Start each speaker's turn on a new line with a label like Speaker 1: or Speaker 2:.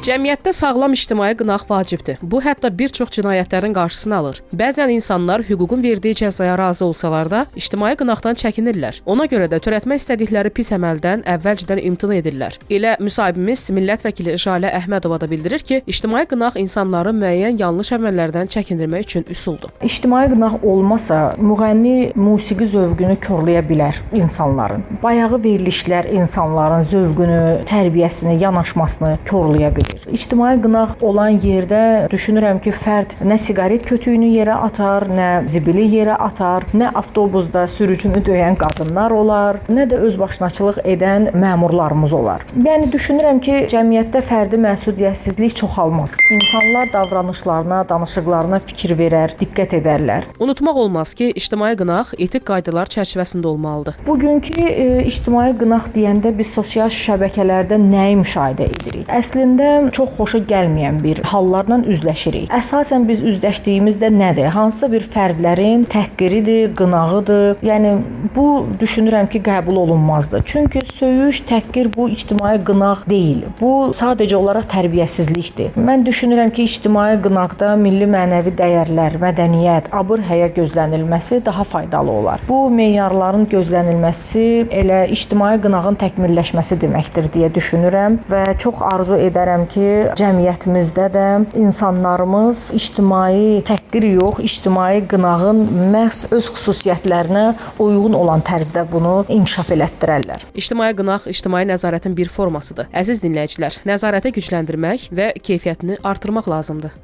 Speaker 1: Cəmiyyətdə sağlam ictimai qınaq vacibdir. Bu hətta bir çox cinayətlərin qarşısını alır. Bəzən insanlar hüququn verdiyi cəzaya razı olsalar da, ictimai qınaqdan çəkinirlər. Ona görə də törətmək istədikləri pis əməldən əvvəlcədən imtina edirlər. Elə müsahibimiz millət vəkili Jalə Əhmədova da bildirir ki, ictimai qınaq insanları müəyyən yanlış əməllərdən çəkindirmək üçün üsuldur.
Speaker 2: İctimai qınaq olmasa, müğənni musiqi zövqünü korlaya bilər insanların. Bayağı verilişlər insanların zövqünü, tərbiyəsini, yanaşmasını korlaya bilər. İctimai qınaq olan yerdə düşünürəm ki, fərd nə siqaret kötüyünü yerə atar, nə zibili yerə atar, nə avtobusda sürücünü döyən qadınlar olar, nə də özbaşınaçılıq edən məmurlarımız olar. Yəni düşünürəm ki, cəmiyyətdə fərdi məsuliyyətsizlik çoxalmaz. İnsanlar davranışlarına, danışıqlarına fikir verər, diqqət edərlər.
Speaker 1: Unutmaq olmaz ki, ictimai qınaq etik qaydalar çərçivəsində olmalıdır.
Speaker 2: Bugünkü e, ictimai qınaq deyəndə biz sosial şəbəkələrdə nəyi müşahidə edirik? Əslində çox xoşa gəlməyən bir hallarla üzləşirik. Əsasən biz üzləşdiyimiz də nədir? Hansısa bir fərdlərin təhqiridir, qınağıdır. Yəni bu düşünürəm ki, qəbul olunmazdır. Çünki söyüş, təhqir bu ictimai qınaq deyil. Bu sadəcə olaraq tərbiyəsizlikdir. Mən düşünürəm ki, ictimai qınaqda milli mənəvi dəyərlər, mədəniyyət, abır-həya gözlənilməsi daha faydalı olar. Bu meyarların gözlənilməsi elə ictimai qınağın təkmilləşməsi deməkdir deyə düşünürəm və çox arzu edərəm ki, cəmiyyətimizdə də insanlarımız ictimai təhqir yox, ictimai qınağın məhz öz xüsusiyyətlərinə uyğun olan tərzdə bunu inkişaf elətdirərlər.
Speaker 1: İctimai qınaq ictimai nəzarətin bir formasıdır. Əziz dinləyicilər, nəzarəti gücləndirmək və keyfiyyətini artırmaq lazımdır.